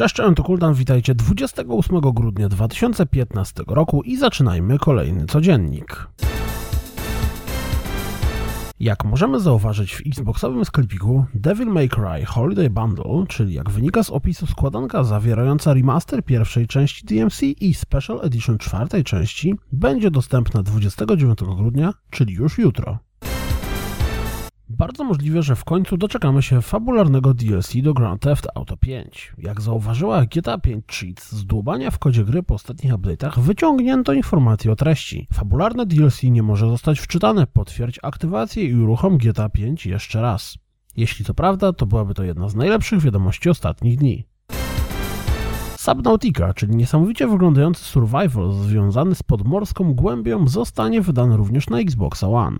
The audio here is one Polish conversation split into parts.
Cześć, to Kuldan, witajcie 28 grudnia 2015 roku i zaczynajmy kolejny codziennik. Jak możemy zauważyć w Xboxowym sklepiku, Devil May Cry Holiday Bundle, czyli jak wynika z opisu składanka zawierająca remaster pierwszej części DMC i Special Edition czwartej części, będzie dostępna 29 grudnia, czyli już jutro. Bardzo możliwe, że w końcu doczekamy się fabularnego DLC do Grand Theft Auto 5. Jak zauważyła GTA 5 Cheats, z dłubania w kodzie gry po ostatnich update'ach wyciągnięto informacje o treści. Fabularne DLC nie może zostać wczytane, potwierdź aktywację i uruchom GTA 5 jeszcze raz. Jeśli to prawda, to byłaby to jedna z najlepszych wiadomości ostatnich dni. Subnautica, czyli niesamowicie wyglądający survival związany z podmorską głębią, zostanie wydany również na Xbox One.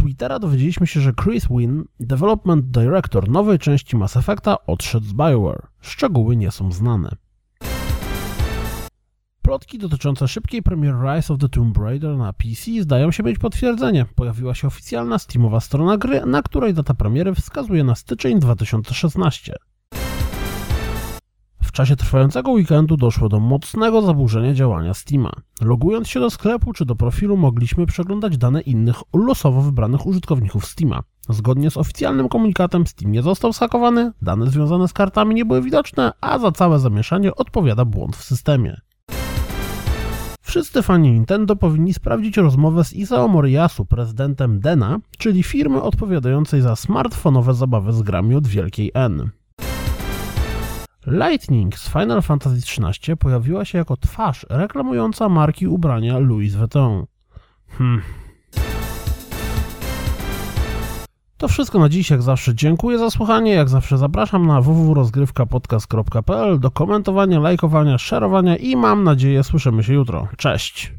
Twittera dowiedzieliśmy się, że Chris Wynn, development director nowej części Mass Effecta, odszedł z BioWare. Szczegóły nie są znane. Plotki dotyczące szybkiej premiery Rise of the Tomb Raider na PC zdają się mieć potwierdzenie. Pojawiła się oficjalna Steamowa strona gry, na której data premiery wskazuje na styczeń 2016. Czasie trwającego weekendu doszło do mocnego zaburzenia działania Steama. Logując się do sklepu czy do profilu mogliśmy przeglądać dane innych losowo wybranych użytkowników Steama. Zgodnie z oficjalnym komunikatem Steam nie został skakowany, dane związane z kartami nie były widoczne, a za całe zamieszanie odpowiada błąd w systemie. Wszyscy fani Nintendo powinni sprawdzić rozmowę z Isao Moriyasu, prezydentem Dena, czyli firmy odpowiadającej za smartfonowe zabawy z grami od wielkiej N. Lightning z Final Fantasy XIII pojawiła się jako twarz reklamująca marki ubrania Louis Vuitton. Hmm. To wszystko na dziś, jak zawsze dziękuję za słuchanie, jak zawsze zapraszam na www.rozgrywkapodcast.pl do komentowania, lajkowania, szerowania i mam nadzieję słyszymy się jutro. Cześć!